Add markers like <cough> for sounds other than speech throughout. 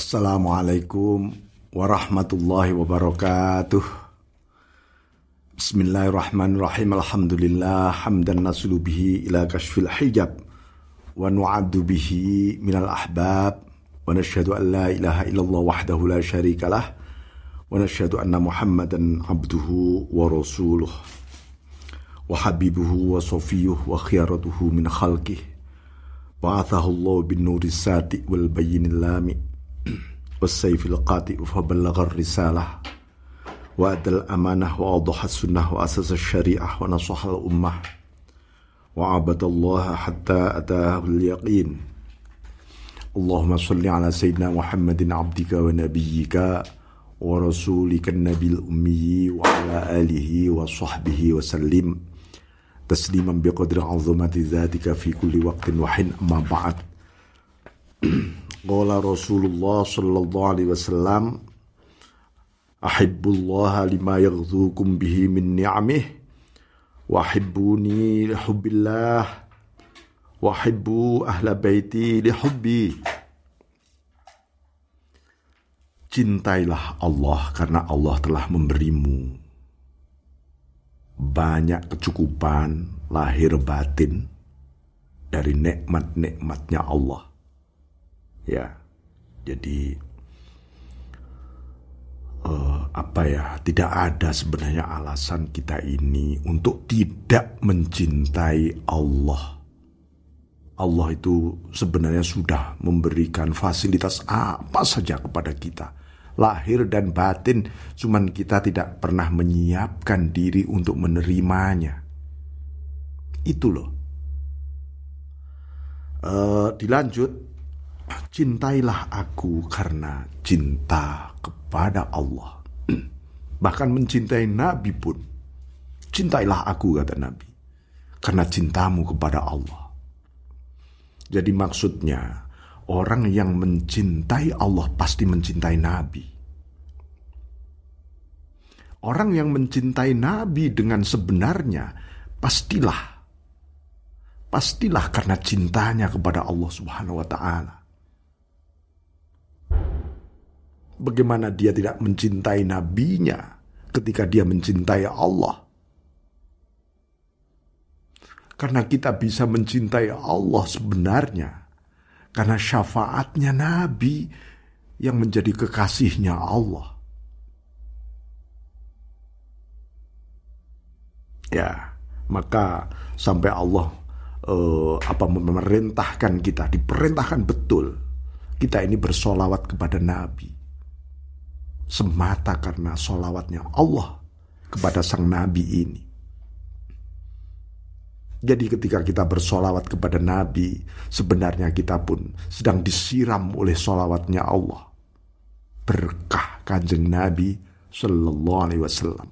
Assalamualaikum warahmatullahi wabarakatuh. Bismillahirrahmanirrahim. Alhamdulillah hamdan nasulu bihi ila kashfil hijab wa nu'addu bihi minal ahbab wa nashhadu an la ilaha illallah wahdahu la syarika lah wa nashhadu anna Muhammadan abduhu wa rasuluh wa habibuhu wa safiyuh wa khiyaratuhu min khalqih ba'athahu Allah bin nuri sati wal bayyinil lami <clears throat> والسيف القاطئ فبلغ الرسالة وأدى الأمانة وأوضح السنة وأسس الشريعة ونصح الأمة وعبد الله حتى أتاه اليقين. اللهم صل على سيدنا محمد عبدك ونبيك ورسولك النبي الأمي وعلى آله وصحبه وسلم. تسليما بقدر عظمة ذاتك في كل وقت وحين. أما بعد. <clears throat> Qala Rasulullah sallallahu alaihi wasallam Ahibbullah lima yaghzukum bihi min ni'amih wa hibbuni li hubbillah wa hibbu ahla baiti li hubbi. Cintailah Allah karena Allah telah memberimu banyak kecukupan lahir batin dari nikmat-nikmatnya Allah ya jadi uh, apa ya tidak ada sebenarnya alasan kita ini untuk tidak mencintai Allah. Allah itu sebenarnya sudah memberikan fasilitas apa saja kepada kita. Lahir dan batin cuman kita tidak pernah menyiapkan diri untuk menerimanya. Itu loh. Uh, dilanjut Cintailah aku karena cinta kepada Allah. <clears throat> Bahkan mencintai Nabi pun. Cintailah aku kata Nabi. Karena cintamu kepada Allah. Jadi maksudnya orang yang mencintai Allah pasti mencintai Nabi. Orang yang mencintai Nabi dengan sebenarnya pastilah pastilah karena cintanya kepada Allah Subhanahu wa taala. Bagaimana dia tidak mencintai nabinya ketika dia mencintai Allah? Karena kita bisa mencintai Allah sebenarnya karena syafaatnya Nabi yang menjadi kekasihnya Allah. Ya, maka sampai Allah uh, apa memerintahkan kita, diperintahkan betul kita ini bersolawat kepada Nabi semata karena solawatnya Allah kepada sang Nabi ini. Jadi ketika kita bersolawat kepada Nabi, sebenarnya kita pun sedang disiram oleh solawatnya Allah. Berkah kanjeng Nabi Sallallahu Alaihi Wasallam.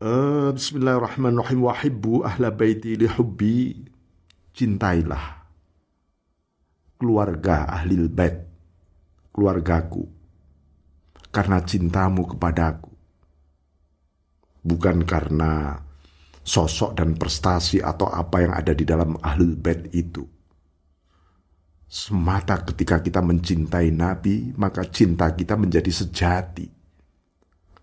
Uh, Bismillahirrahmanirrahim. Wahibbu ahla baiti lihubbi. Cintailah keluarga ahli bait, keluargaku, karena cintamu kepadaku. Bukan karena sosok dan prestasi atau apa yang ada di dalam ahli bait itu. Semata ketika kita mencintai Nabi, maka cinta kita menjadi sejati.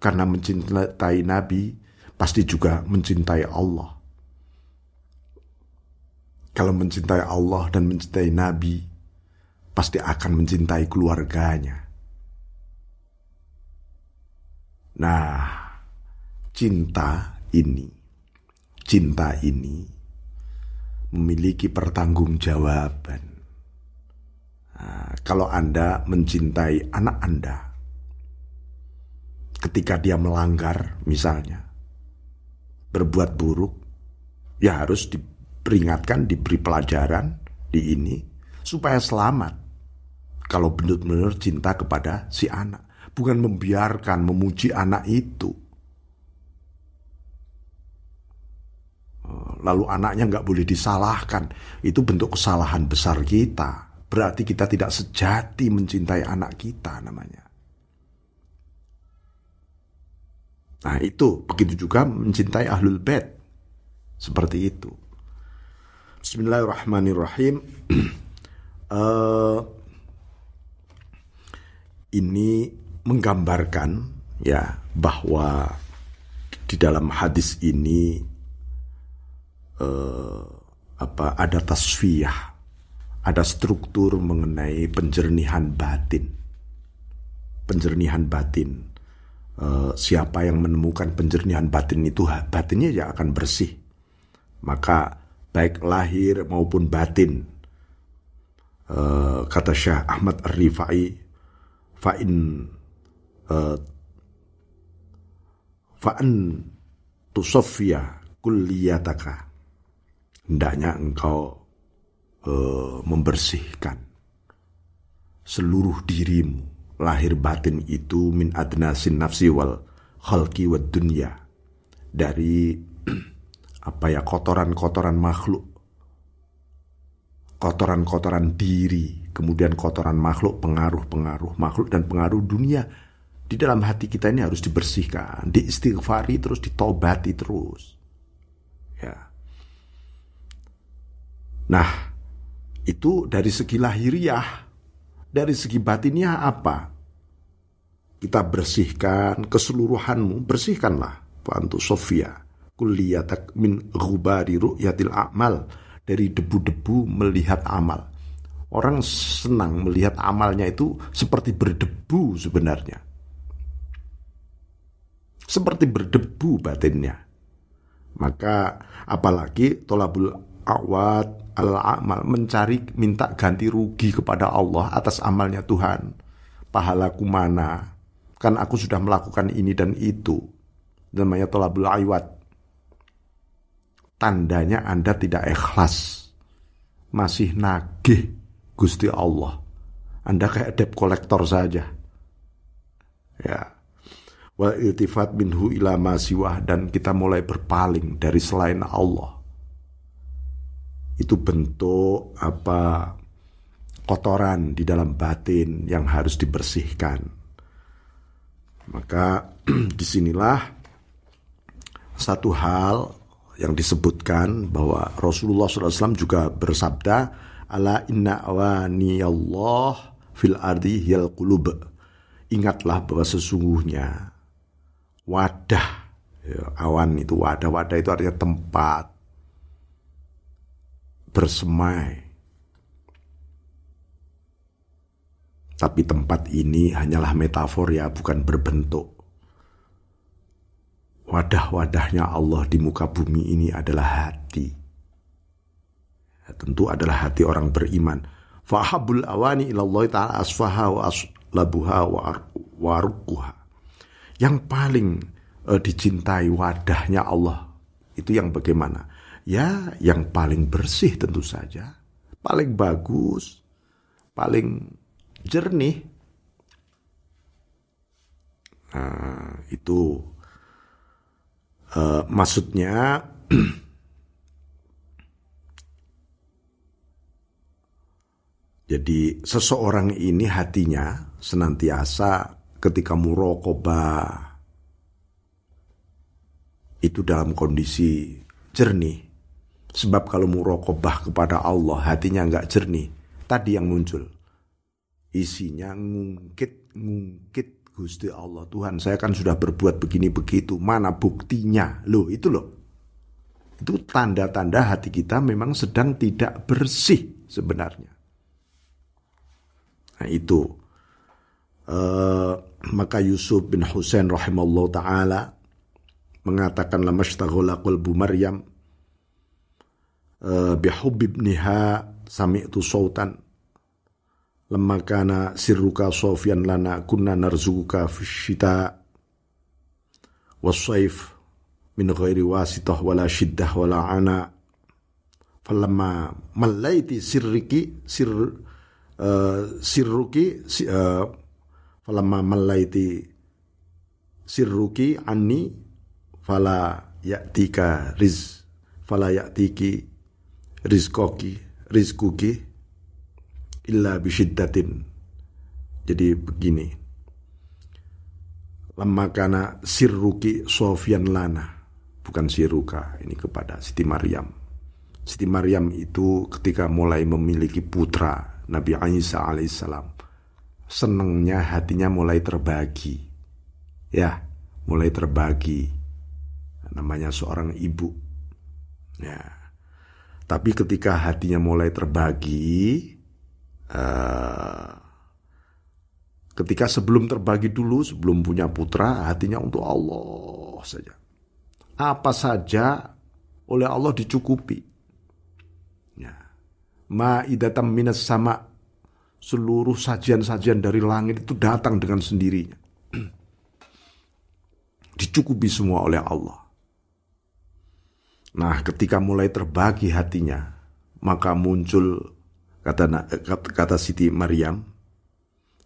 Karena mencintai Nabi, pasti juga mencintai Allah. Kalau mencintai Allah dan mencintai Nabi, pasti akan mencintai keluarganya. Nah, cinta ini, cinta ini memiliki pertanggungjawaban. Nah, kalau Anda mencintai anak Anda, ketika dia melanggar, misalnya berbuat buruk, ya harus diperingatkan, diberi pelajaran di ini supaya selamat kalau benar-benar cinta kepada si anak, bukan membiarkan memuji anak itu. Eh, lalu anaknya nggak boleh disalahkan, itu bentuk kesalahan besar kita. Berarti kita tidak sejati mencintai anak kita namanya. Nah itu, begitu juga mencintai ahlul bed. Seperti itu. Bismillahirrahmanirrahim. uh, <clears throat> ini menggambarkan ya bahwa di dalam hadis ini uh, apa ada tasfiyah, ada struktur mengenai penjernihan batin. Penjernihan batin. Uh, siapa yang menemukan penjernihan batin itu batinnya ya akan bersih. Maka baik lahir maupun batin. Uh, kata Syekh Ahmad Ar-Rifai, fa'in uh, fa'an tusofya kulliyataka. Hendaknya engkau uh, membersihkan seluruh dirimu, lahir batin itu min adnasin nafsi wal khalqi wad dunya. Dari <clears throat> apa ya kotoran-kotoran makhluk kotoran-kotoran diri kemudian kotoran makhluk pengaruh-pengaruh makhluk dan pengaruh dunia. Di dalam hati kita ini harus dibersihkan diistighfari terus ditobati terus. Ya. Nah itu dari segi lahiriah dari segi batinnya apa? Kita bersihkan keseluruhanmu bersihkanlah Pantu Sofia. Kulliyatak min ghubari ru'yatil a'mal. Dari debu-debu melihat amal. Orang senang melihat amalnya itu seperti berdebu sebenarnya. Seperti berdebu batinnya. Maka apalagi tolabul awad al-amal mencari minta ganti rugi kepada Allah atas amalnya Tuhan. Pahalaku mana? Kan aku sudah melakukan ini dan itu. Namanya tolabul awad tandanya Anda tidak ikhlas. Masih nagih Gusti Allah. Anda kayak debt kolektor saja. Ya. Wal iltifat minhu ila masiwah dan kita mulai berpaling dari selain Allah. Itu bentuk apa kotoran di dalam batin yang harus dibersihkan. Maka <clears throat> di sinilah satu hal yang disebutkan bahwa Rasulullah SAW juga bersabda ala inna awani Allah fil ardi hiyal qulub. Ingatlah bahwa sesungguhnya wadah ya, awan itu wadah wadah itu artinya tempat bersemai. Tapi tempat ini hanyalah metafor ya bukan berbentuk. Wadah-wadahnya Allah di muka bumi ini adalah hati. Ya, tentu adalah hati orang beriman. Fahabul awani ilallah ta'ala asfaha wa aslabuha wa. Yang paling uh, dicintai wadahnya Allah itu yang bagaimana? Ya, yang paling bersih tentu saja, paling bagus, paling jernih. Nah, itu Uh, maksudnya <clears throat> jadi seseorang ini hatinya senantiasa ketika murokobah itu dalam kondisi jernih. Sebab kalau murokobah kepada Allah hatinya nggak jernih, tadi yang muncul. Isinya ngungkit ngungkit Gusti Allah Tuhan saya kan sudah berbuat begini begitu mana buktinya? Loh itu loh. Itu tanda-tanda hati kita memang sedang tidak bersih sebenarnya nah itu. Uh, maka Yusuf bin Husain rahimallahu taala mengatakan lama qalbu Maryam. Uh, bihubibniha sami'tu sautan. Lamma kana sirruka sofyan lana kunna narzuka fi syita wasaif min ghairi wasitah wala shiddah wala ana. Falamma mallaiti sirriki sir sirruki uh, falamma mallaiti sirruki anni fala ya'tika riz fala ya'tiki rizkoki rizkuki illa bisyiddatin. Jadi begini. Lama kana sirruki sofian lana. Bukan siruka. Ini kepada Siti Maryam. Siti Maryam itu ketika mulai memiliki putra Nabi Isa alaihissalam senengnya hatinya mulai terbagi. Ya mulai terbagi. Namanya seorang ibu. Ya. Tapi ketika hatinya mulai terbagi uh, ketika sebelum terbagi dulu sebelum punya putra hatinya untuk Allah saja. Apa saja oleh Allah dicukupi ma'idatam minas sama seluruh sajian-sajian dari langit itu datang dengan sendirinya. <clears throat> Dicukupi semua oleh Allah. Nah, ketika mulai terbagi hatinya, maka muncul kata kata Siti Maryam,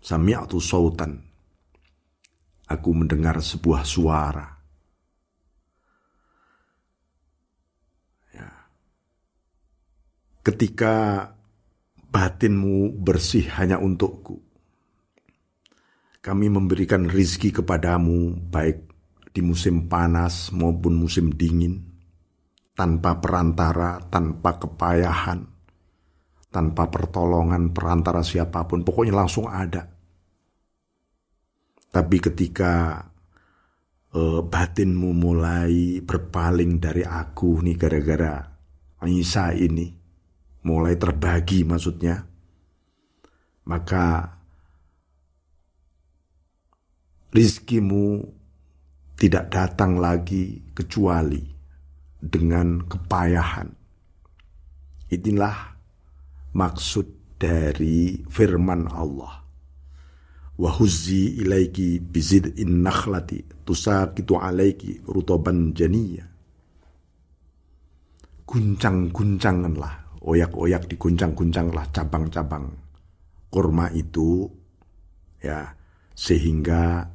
sami'atu sautan. Aku mendengar sebuah suara. Ketika batinmu bersih hanya untukku. Kami memberikan rizki kepadamu baik di musim panas maupun musim dingin, tanpa perantara, tanpa kepayahan, tanpa pertolongan perantara siapa pun, pokoknya langsung ada. Tapi ketika uh, batinmu mulai berpaling dari aku nih gara-gara Isa ini, mulai terbagi maksudnya, maka rizkimu tidak datang lagi kecuali dengan kepayahan. Inilah maksud dari firman Allah. Wahuzi ilaiki bizid in nakhlati tusakitu alaiki rutoban janiya. Guncang-guncanganlah oyak-oyak diguncang-guncanglah cabang-cabang kurma itu ya sehingga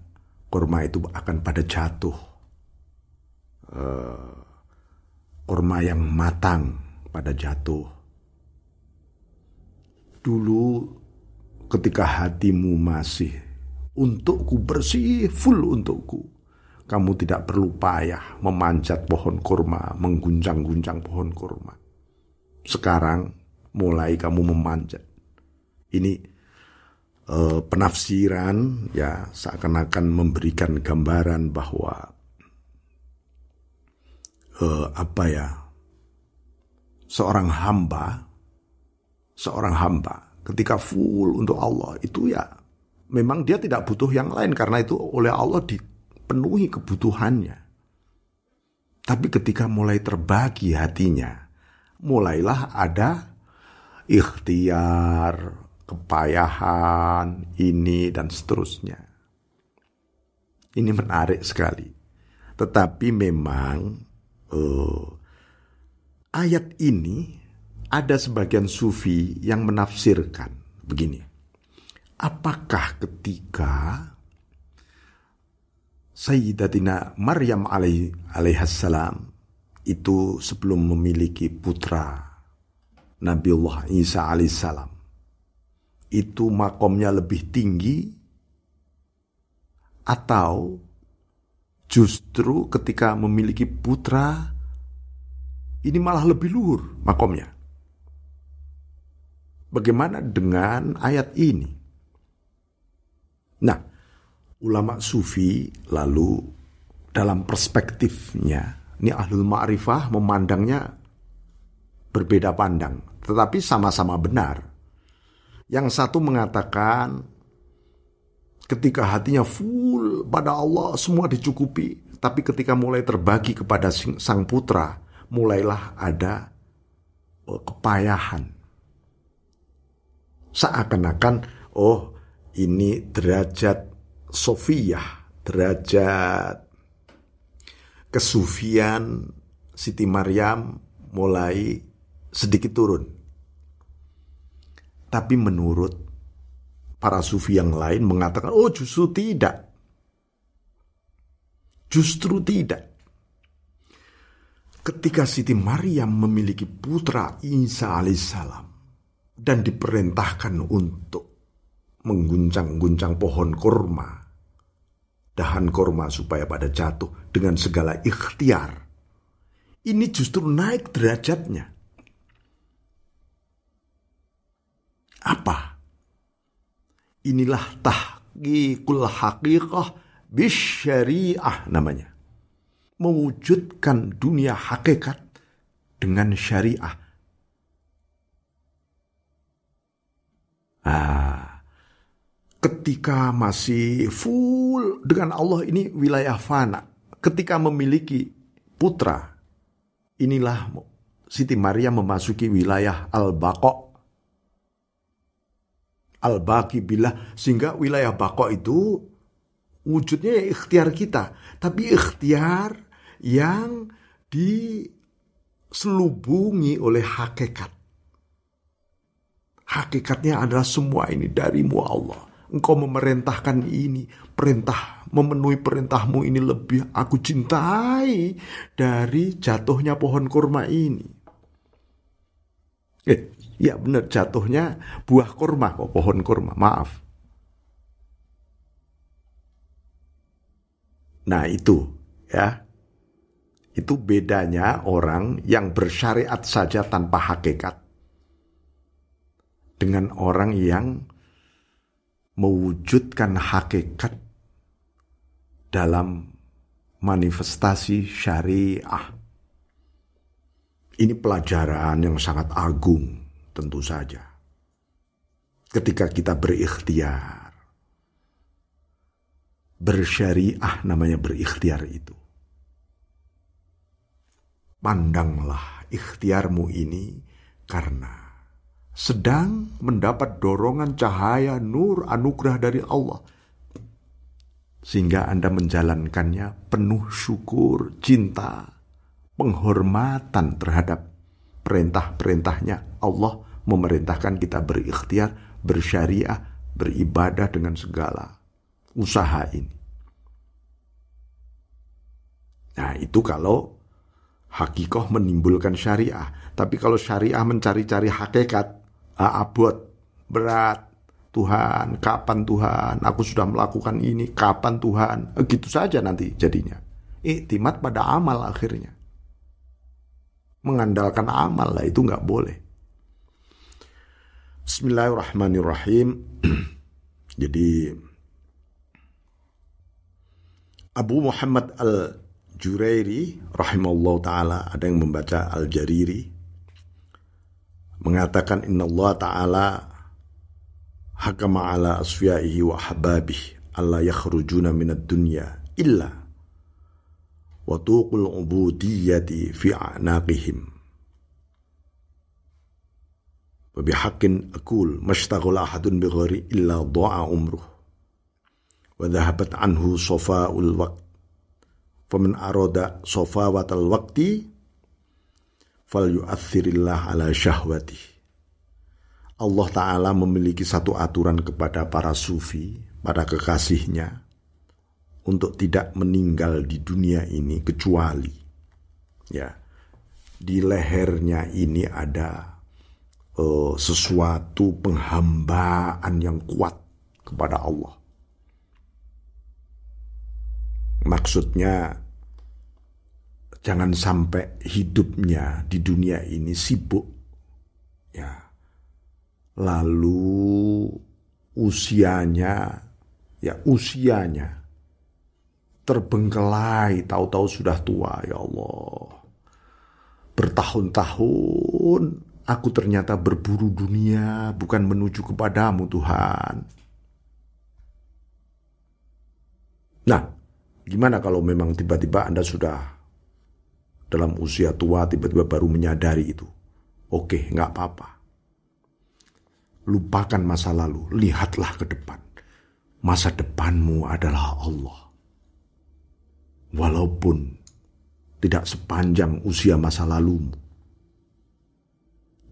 kurma itu akan pada jatuh. Uh, kurma yang matang pada jatuh. Dulu ketika hatimu masih untukku bersih full untukku kamu tidak perlu payah memanjat pohon kurma mengguncang-guncang pohon kurma sekarang mulai kamu memanjat. Ini uh, penafsiran ya seakan-akan memberikan gambaran bahwa uh, apa ya seorang hamba seorang hamba ketika full untuk Allah itu ya memang dia tidak butuh yang lain karena itu oleh Allah dipenuhi kebutuhannya. Tapi ketika mulai terbagi hatinya, mulailah ada ikhtiar, kepayahan, ini dan seterusnya. Ini menarik sekali. Tetapi memang uh, ayat ini ada sebagian sufi yang menafsirkan begini. Apakah ketika Sayyidatina Maryam alaih, alaihassalam itu sebelum memiliki putra Nabiullah Isa alaihissalam itu makomnya lebih tinggi atau justru ketika memiliki putra ini malah lebih luhur makomnya. Bagaimana dengan ayat ini? Nah, ulama sufi lalu dalam perspektifnya ini ahlul ma'rifah memandangnya berbeda pandang, tetapi sama-sama benar. Yang satu mengatakan ketika hatinya full pada Allah semua dicukupi, tapi ketika mulai terbagi kepada sang putra, mulailah ada oh, kepayahan. Seakan-akan oh ini derajat Sofiyah, derajat kesufian Siti Maryam mulai sedikit turun. Tapi menurut para sufi yang lain mengatakan, oh justru tidak. Justru tidak. Ketika Siti Maryam memiliki putra Isa alaihissalam dan diperintahkan untuk mengguncang-guncang pohon kurma, dahan korma supaya pada jatuh dengan segala ikhtiar. Ini justru naik derajatnya. Apa? Inilah tahqiqul haqiqah bisyariah namanya. Mewujudkan dunia hakikat dengan syariah. Ah, ketika masih full dengan Allah ini wilayah fana. Ketika memiliki putra, inilah Siti Maria memasuki wilayah al-baqa al-baqi billah sehingga wilayah bako itu wujudnya ya ikhtiar kita. Tapi ikhtiar yang diselubungi oleh hakikat. Hakikatnya adalah semua ini darimu Allah engkau memerintahkan ini perintah memenuhi perintahmu ini lebih aku cintai dari jatuhnya pohon kurma ini eh Ya benar jatuhnya buah kurma kok pohon kurma. Maaf. Nah itu ya. Itu bedanya orang yang bersyariat saja tanpa hakikat dengan orang yang mewujudkan hakikat dalam manifestasi syariah. Ini pelajaran yang sangat agung tentu saja. Ketika kita berikhtiar, bersyariah namanya berikhtiar itu. Pandanglah ikhtiarmu ini karena sedang mendapat dorongan cahaya nur anugerah dari Allah. Sehingga Anda menjalankannya penuh syukur, cinta, penghormatan terhadap perintah-perintahnya Allah memerintahkan kita berikhtiar, bersyariah, beribadah dengan segala usaha ini. Nah itu kalau hakikoh menimbulkan syariah. Tapi kalau syariah mencari-cari hakikat, abot, berat, Tuhan, kapan Tuhan, aku sudah melakukan ini, kapan Tuhan, eh, gitu saja nanti jadinya. Iktimat pada amal akhirnya. Mengandalkan amal lah itu nggak boleh. Bismillahirrahmanirrahim. <clears throat> Jadi Abu Muhammad Al-Jurairi rahimahullah taala ada yang membaca Al-Jariri mengatakan inna Allah taala hakama ala asfiyaihi wa ahbabih alla yakhrujuna minad dunya illa wa tuqul ubudiyyati fi a'naqihim وبحق أقول ما اشتغل أحد بغير إلا ضاع عمره وذهبت عنه صفاء الوقت فمن أراد صفاوة الوقت fal yu'athirillah ala syahwati. Allah Ta'ala memiliki satu aturan kepada para sufi, para kekasihnya, untuk tidak meninggal di dunia ini kecuali ya di lehernya ini ada uh, sesuatu penghambaan yang kuat kepada Allah. Maksudnya jangan sampai hidupnya di dunia ini sibuk ya. Lalu usianya ya usianya terbengkelai tahu-tahu sudah tua ya Allah. Bertahun-tahun Aku ternyata berburu dunia, bukan menuju kepadamu, Tuhan. Nah, gimana kalau memang tiba-tiba Anda sudah dalam usia tua, tiba-tiba baru menyadari itu? Oke, nggak apa-apa. Lupakan masa lalu, lihatlah ke depan. Masa depanmu adalah Allah. Walaupun tidak sepanjang usia masa lalumu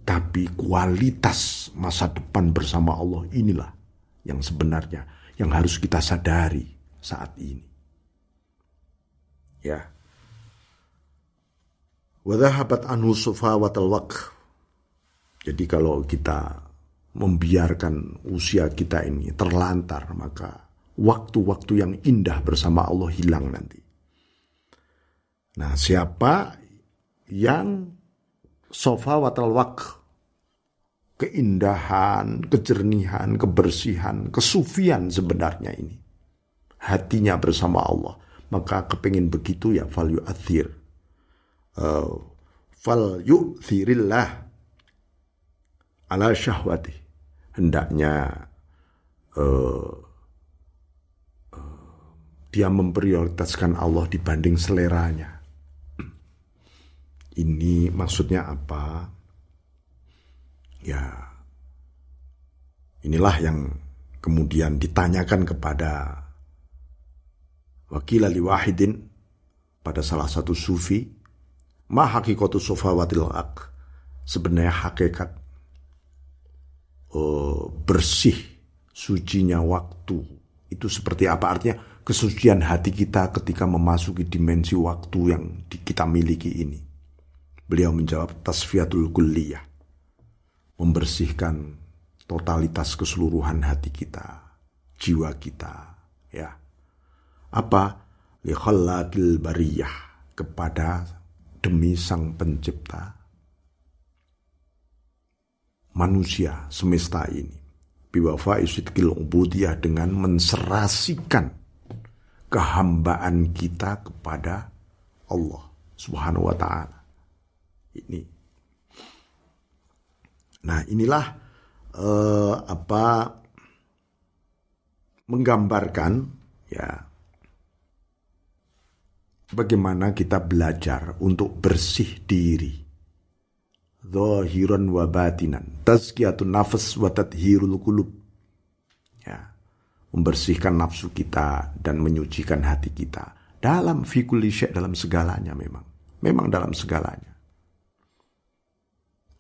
tapi kualitas masa depan bersama Allah inilah yang sebenarnya yang harus kita sadari saat ini. Ya. Wadhahabat anhu sufawatal waqf. Jadi kalau kita membiarkan usia kita ini terlantar, maka waktu-waktu yang indah bersama Allah hilang nanti. Nah, siapa yang sofa watal wak keindahan, kejernihan, kebersihan, kesufian sebenarnya ini. Hatinya bersama Allah. Maka kepingin begitu ya fal yu'athir. Uh, fal yu'thirillah ala syahwati. Hendaknya uh, uh, dia memprioritaskan Allah dibanding seleranya. Ini maksudnya apa? Ya, inilah yang kemudian ditanyakan kepada Wakil Ali Wahidin pada salah satu sufi, ma hakikatu sofawatil ak. Sebenarnya hakikat oh, bersih sucinya waktu itu seperti apa artinya kesucian hati kita ketika memasuki dimensi waktu yang kita miliki ini. Beliau menjawab tasfiatul kulliyah membersihkan totalitas keseluruhan hati kita, jiwa kita, ya. Apa? Likhallakil bariyah kepada demi sang pencipta manusia semesta ini. Biwafa isidkil ubudiyah dengan menserasikan kehambaan kita kepada Allah subhanahu wa ta'ala. Ini Nah, inilah uh, apa menggambarkan ya bagaimana kita belajar untuk bersih diri. Zahiran wa batinan. Tazkiyatun nafas wa tadhirul kulub. Ya. Membersihkan nafsu kita dan menyucikan hati kita. Dalam fikul dalam segalanya memang. Memang dalam segalanya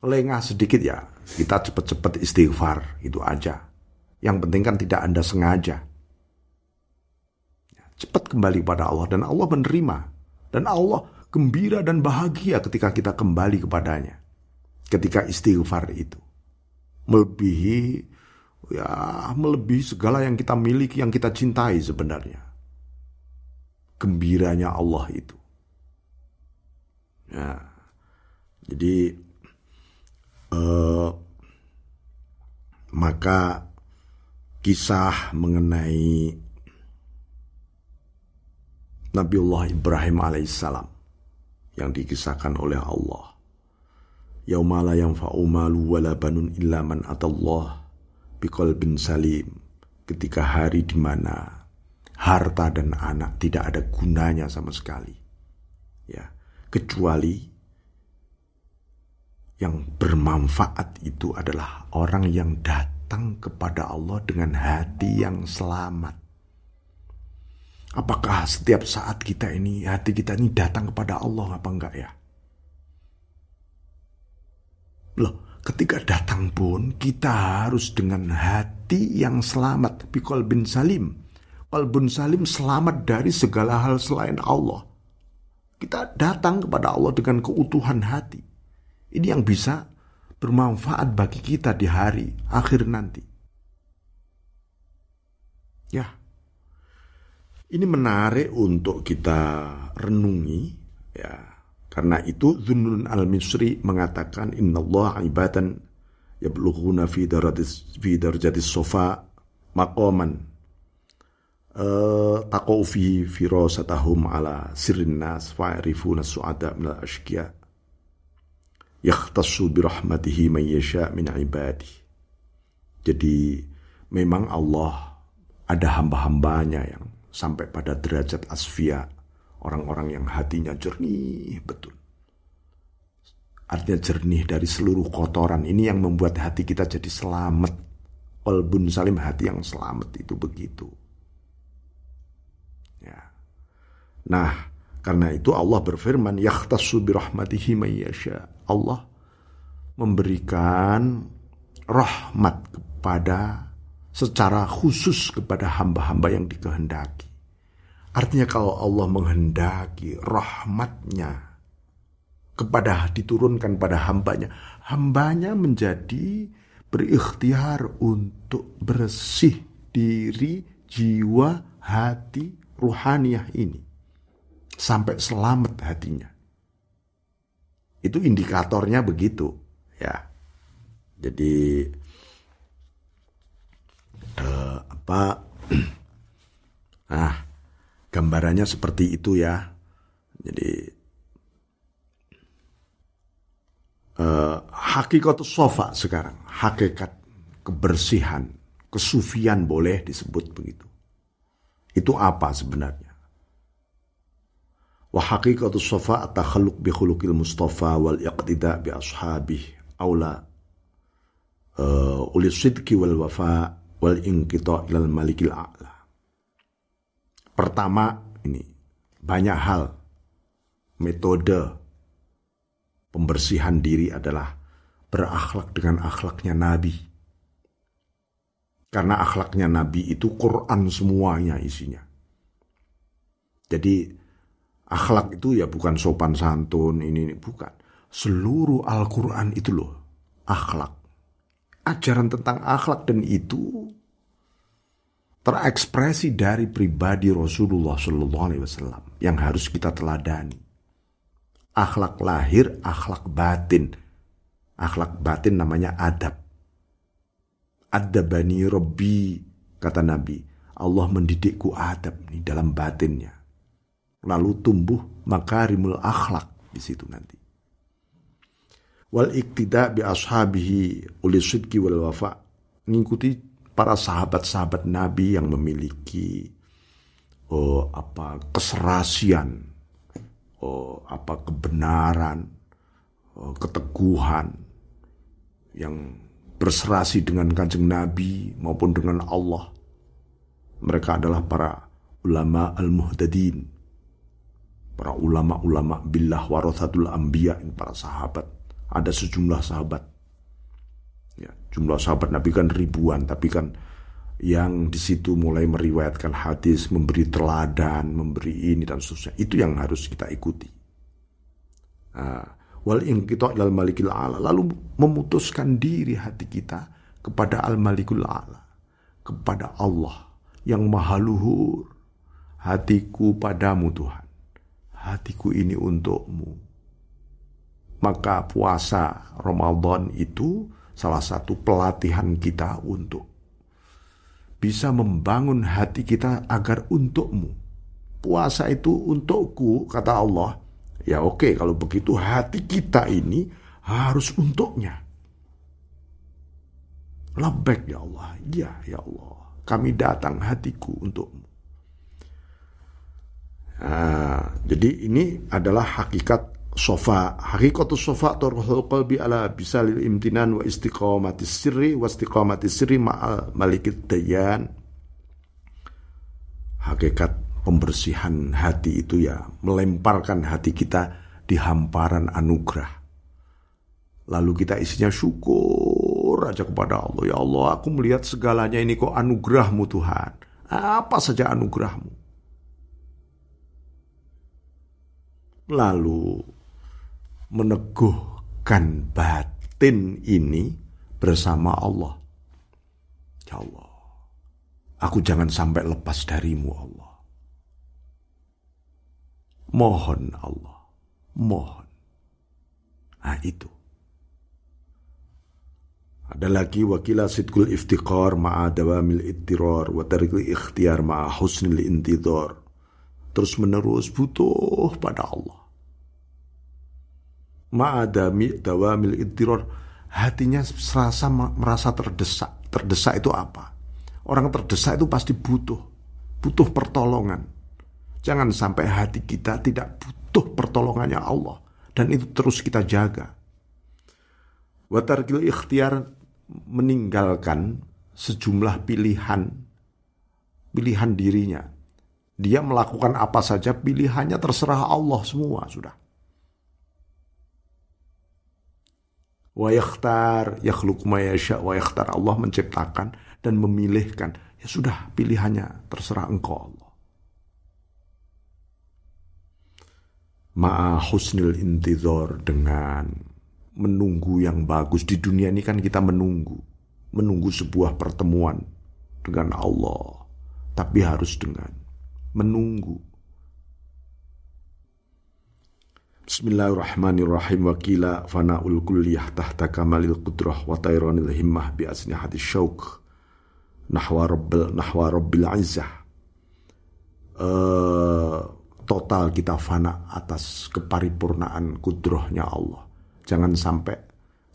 lengah sedikit ya, kita cepat-cepat istighfar, itu aja. Yang penting kan tidak Anda sengaja. Cepat kembali pada Allah dan Allah menerima. Dan Allah gembira dan bahagia ketika kita kembali kepadanya. Ketika istighfar itu. Melebihi ya melebihi segala yang kita miliki, yang kita cintai sebenarnya. Gembiranya Allah itu. Ya. Jadi uh, maka kisah mengenai Nabiullah Ibrahim alaihissalam yang dikisahkan oleh Allah. Yaumala yang fa'umalu wala banun illa man atallah biqalbin salim. Ketika hari di mana harta dan anak tidak ada gunanya sama sekali. Ya, kecuali yang bermanfaat itu adalah orang yang datang kepada Allah dengan hati yang selamat. Apakah setiap saat kita ini, hati kita ini datang kepada Allah apa enggak ya? Loh, ketika datang pun kita harus dengan hati yang selamat. Bikol bin Salim. Qalbun Salim selamat dari segala hal selain Allah. Kita datang kepada Allah dengan keutuhan hati. Ini yang bisa bermanfaat bagi kita di hari akhir nanti. Ya. Ini menarik untuk kita renungi ya. Karena itu Zunnun al-Misri mengatakan innallaha ibadan yablughuna fi daratis fi darajatis sofa maqaman uh, taqau fi firasatahum ala sirrin nas fa'rifuna su'ada min al-ashqiya yakhtassu birahmatihi man yasha min ibadi. Jadi memang Allah ada hamba-hambanya yang sampai pada derajat asfia, orang-orang yang hatinya jernih betul. Artinya jernih dari seluruh kotoran. Ini yang membuat hati kita jadi selamat. Qalbun salim hati yang selamat itu begitu. Ya. Nah, karena itu Allah berfirman, "Yakhtassu birahmatihi may yasha." Allah memberikan rahmat kepada secara khusus kepada hamba-hamba yang dikehendaki. Artinya kalau Allah menghendaki rahmatnya kepada diturunkan pada hambanya, hambanya menjadi berikhtiar untuk bersih diri, jiwa, hati, ruhaniah ini. Sampai selamat hatinya. Itu indikatornya begitu, ya. Jadi uh, apa? <clears throat> ah, gambarannya seperti itu ya. Jadi uh, hakikat sofa sekarang, hakikat kebersihan, kesufian boleh disebut begitu. Itu apa sebenarnya? Wa haqiqatu sofa at-takhalluq bi khuluqil mustafa wal iqtida bi ashabih aula uh, uli sidki wal wafa wal inqita ilal malikil a'la. Pertama ini banyak hal metode pembersihan diri adalah berakhlak dengan akhlaknya Nabi. Karena akhlaknya Nabi itu Quran semuanya isinya. Jadi akhlak itu ya bukan sopan santun ini, ini bukan. Seluruh Al-Quran itu loh akhlak ajaran tentang akhlak dan itu terekspresi dari pribadi Rasulullah Shallallahu Alaihi Wasallam yang harus kita teladani. Akhlak lahir, akhlak batin. Akhlak batin namanya adab. Adabani Rabbi, kata Nabi. Allah mendidikku adab nih dalam batinnya. Lalu tumbuh makarimul akhlak di situ nanti wal iktida bi ashabihi uli sidki wal wafa mengikuti para sahabat-sahabat Nabi yang memiliki oh apa keserasian oh apa kebenaran oh, keteguhan yang berserasi dengan kanjeng Nabi maupun dengan Allah mereka adalah para ulama al-muhtadin para ulama-ulama billah warathatul anbiya para sahabat ada sejumlah sahabat. Ya, jumlah sahabat Nabi kan ribuan, tapi kan yang di situ mulai meriwayatkan hadis, memberi teladan, memberi ini dan seterusnya. Itu yang harus kita ikuti. Wal kita malikil ala. Lalu memutuskan diri hati kita kepada al malikul ala. Kepada Allah yang maha luhur. Hatiku padamu Tuhan. Hatiku ini untukmu. Maka puasa Ramadan itu salah satu pelatihan kita untuk bisa membangun hati kita agar untukmu. Puasa itu untukku, kata Allah. Ya oke, kalau begitu hati kita ini harus untuknya. Lebek ya Allah, ya ya Allah. Kami datang hatiku untukmu. Nah, jadi ini adalah hakikat sofa hakikatu sofa turhul qalbi ala bisalil imtinan wa istiqamati sirri wa istiqamati sirri ma'al malikid dayan. Hakikat pembersihan hati itu ya melemparkan hati kita di hamparan anugerah. Lalu kita isinya syukur aja kepada Allah ya Allah aku melihat segalanya ini kok anugerahmu Tuhan. Apa saja anugerahmu? Lalu meneguhkan batin ini bersama Allah. Ya Allah, aku jangan sampai lepas darimu Allah. Mohon Allah, mohon. Nah itu. Ada lagi wakila sidkul iftiqar ma'a dawamil ittirar wa tarikul ikhtiar ma'a husnil intidhar. Terus menerus butuh pada Allah ma'adami dawamil iddiror hatinya serasa merasa terdesak. Terdesak itu apa? Orang terdesak itu pasti butuh. Butuh pertolongan. Jangan sampai hati kita tidak butuh pertolongannya Allah. Dan itu terus kita jaga. Watarkil ikhtiar meninggalkan sejumlah pilihan. Pilihan dirinya. Dia melakukan apa saja pilihannya terserah Allah semua sudah wa yakhtar yakhluq ma yasha wa Allah menciptakan dan memilihkan. Ya sudah pilihannya terserah engkau Allah. Ma'a husnil intizor dengan menunggu yang bagus. Di dunia ini kan kita menunggu. Menunggu sebuah pertemuan dengan Allah. Tapi harus dengan menunggu Bismillahirrahmanirrahim. Wa qila fana'ul kulliyah tahta kamalil qudrah wa tayranil himmah bi asnihati syauk nahwa rabbil nahwa rabbil izzah. Uh, total kita fana atas keparipurnaan kudrohnya Allah. Jangan sampai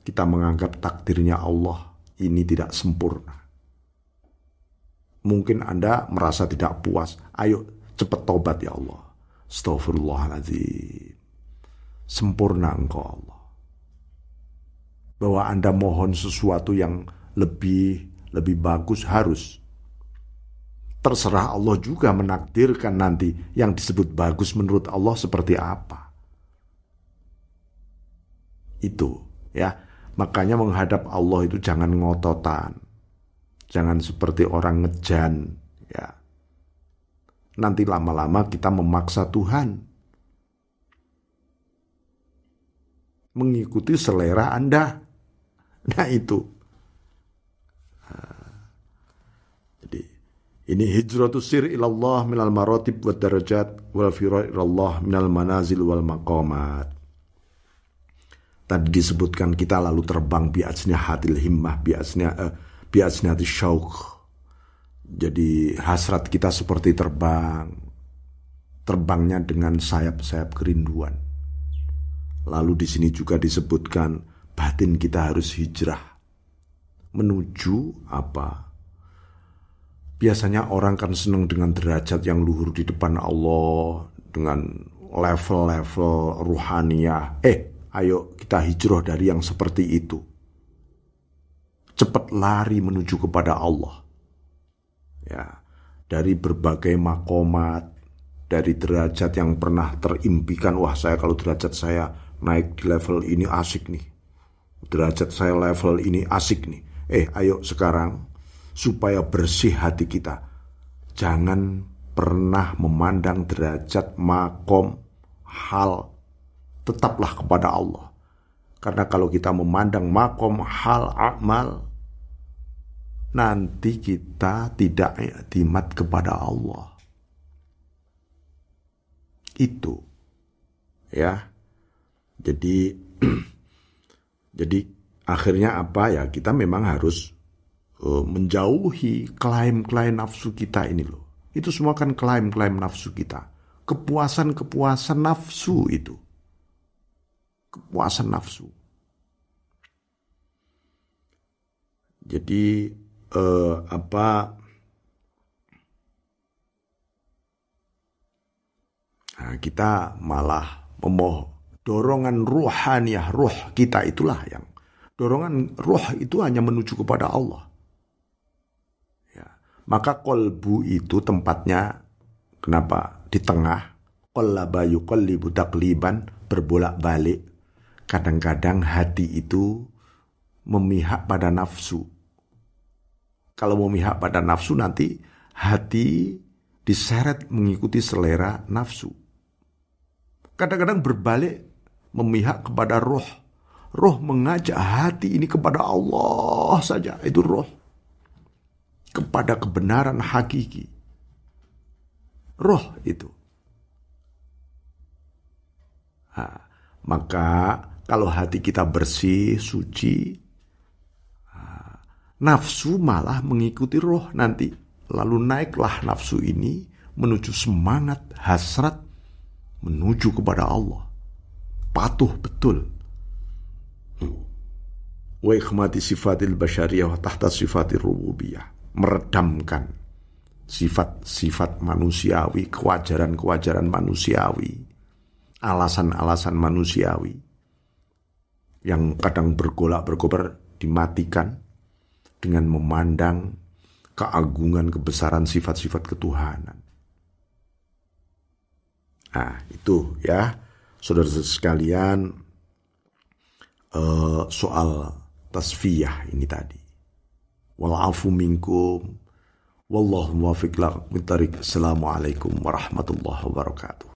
kita menganggap takdirnya Allah ini tidak sempurna. Mungkin Anda merasa tidak puas. Ayo cepat tobat ya Allah. Astaghfirullahaladzim sempurna engkau Allah. Bahwa Anda mohon sesuatu yang lebih lebih bagus harus. Terserah Allah juga menakdirkan nanti yang disebut bagus menurut Allah seperti apa. Itu ya. Makanya menghadap Allah itu jangan ngototan. Jangan seperti orang ngejan ya. Nanti lama-lama kita memaksa Tuhan mengikuti selera Anda. Nah itu. Jadi ini hijratus sir ilallah minal maratib wa darajat wal firar ilallah minal manazil wal maqamat. Tadi disebutkan kita lalu terbang biasnya hatil himmah, biasnya uh, biasnya hati syauk. Jadi hasrat kita seperti terbang. Terbangnya dengan sayap-sayap kerinduan Lalu di sini juga disebutkan batin kita harus hijrah menuju apa? Biasanya orang kan senang dengan derajat yang luhur di depan Allah, dengan level-level ruhaniah. Eh, ayo kita hijrah dari yang seperti itu. Cepat lari menuju kepada Allah. Ya, dari berbagai makomat, dari derajat yang pernah terimpikan, wah saya kalau derajat saya naik di level ini asik nih. Derajat saya level ini asik nih. Eh, ayo sekarang supaya bersih hati kita. Jangan pernah memandang derajat makom hal tetaplah kepada Allah. Karena kalau kita memandang makom hal amal nanti kita tidak iktimat kepada Allah. Itu ya. Jadi <clears throat> jadi akhirnya apa ya kita memang harus uh, menjauhi klaim-klaim nafsu kita ini loh. Itu semua kan klaim-klaim nafsu kita. Kepuasan-kepuasan nafsu itu. Kepuasan nafsu. Jadi uh, apa Nah, kita malah memohon dorongan ruhaniah, roh kita itulah yang dorongan roh itu hanya menuju kepada Allah. Ya. Maka kolbu itu tempatnya kenapa di tengah qallaba yuqallibu taqliban berbolak-balik. Kadang-kadang hati itu memihak pada nafsu. Kalau memihak pada nafsu nanti hati diseret mengikuti selera nafsu. Kadang-kadang berbalik memihak kepada roh. Roh mengajak hati ini kepada Allah saja. Itu roh. Kepada kebenaran hakiki. Roh itu. Nah, maka kalau hati kita bersih, suci, nafsu malah mengikuti roh nanti. Lalu naiklah nafsu ini menuju semangat, hasrat, menuju kepada Allah patuh betul. Wa ikhmati sifatil basyariyah wa tahta sifatil rububiyah. Meredamkan sifat-sifat manusiawi, kewajaran-kewajaran manusiawi, alasan-alasan manusiawi yang kadang bergolak berkobar dimatikan dengan memandang keagungan kebesaran sifat-sifat ketuhanan. Nah, itu ya saudara sekalian uh, soal tasfiyah ini tadi. Walafu minkum wallahu muwaffiq Assalamualaikum warahmatullahi wabarakatuh.